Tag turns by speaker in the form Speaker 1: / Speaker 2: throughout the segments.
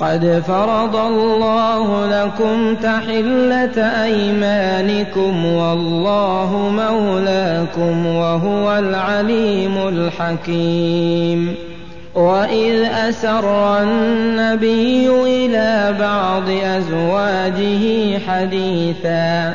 Speaker 1: قد فرض الله لكم تحلة أيمانكم والله مولاكم وهو العليم الحكيم. وإذ أسر النبي إلى بعض أزواجه حديثا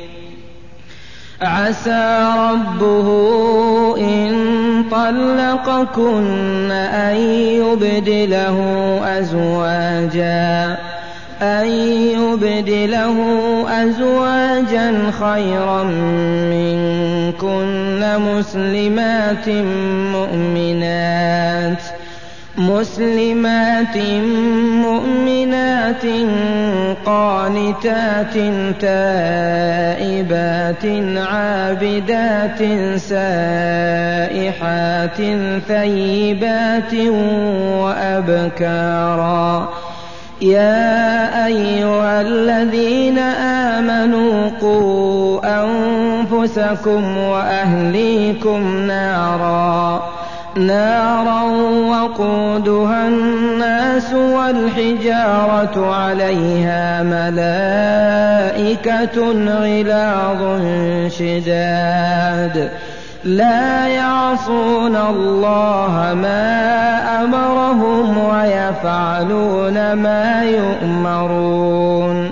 Speaker 1: عسى ربه إن طلقكن أن يبدله أزواجا أن يبدله أزواجا خيرا منكن مسلمات مؤمنات. مسلمات مؤمنات قانتات تائبات عابدات سائحات ثيبات وأبكارا. يا أيها الذين آمنوا قوا أنفسكم وأهليكم نارا. نارا وقودها الناس والحجارة عليها ملائكة غلاظ شداد. لا يعصون الله ما أمرهم ويفعلون ما يؤمرون.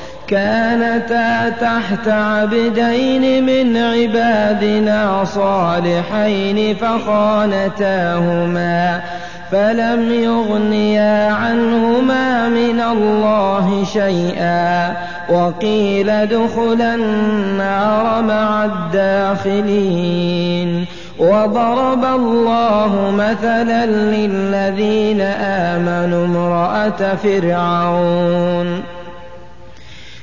Speaker 1: كانتا تحت عبدين من عبادنا صالحين فخانتاهما فلم يغنيا عنهما من الله شيئا وقيل ادخلا النار مع الداخلين وضرب الله مثلا للذين آمنوا امرأة فرعون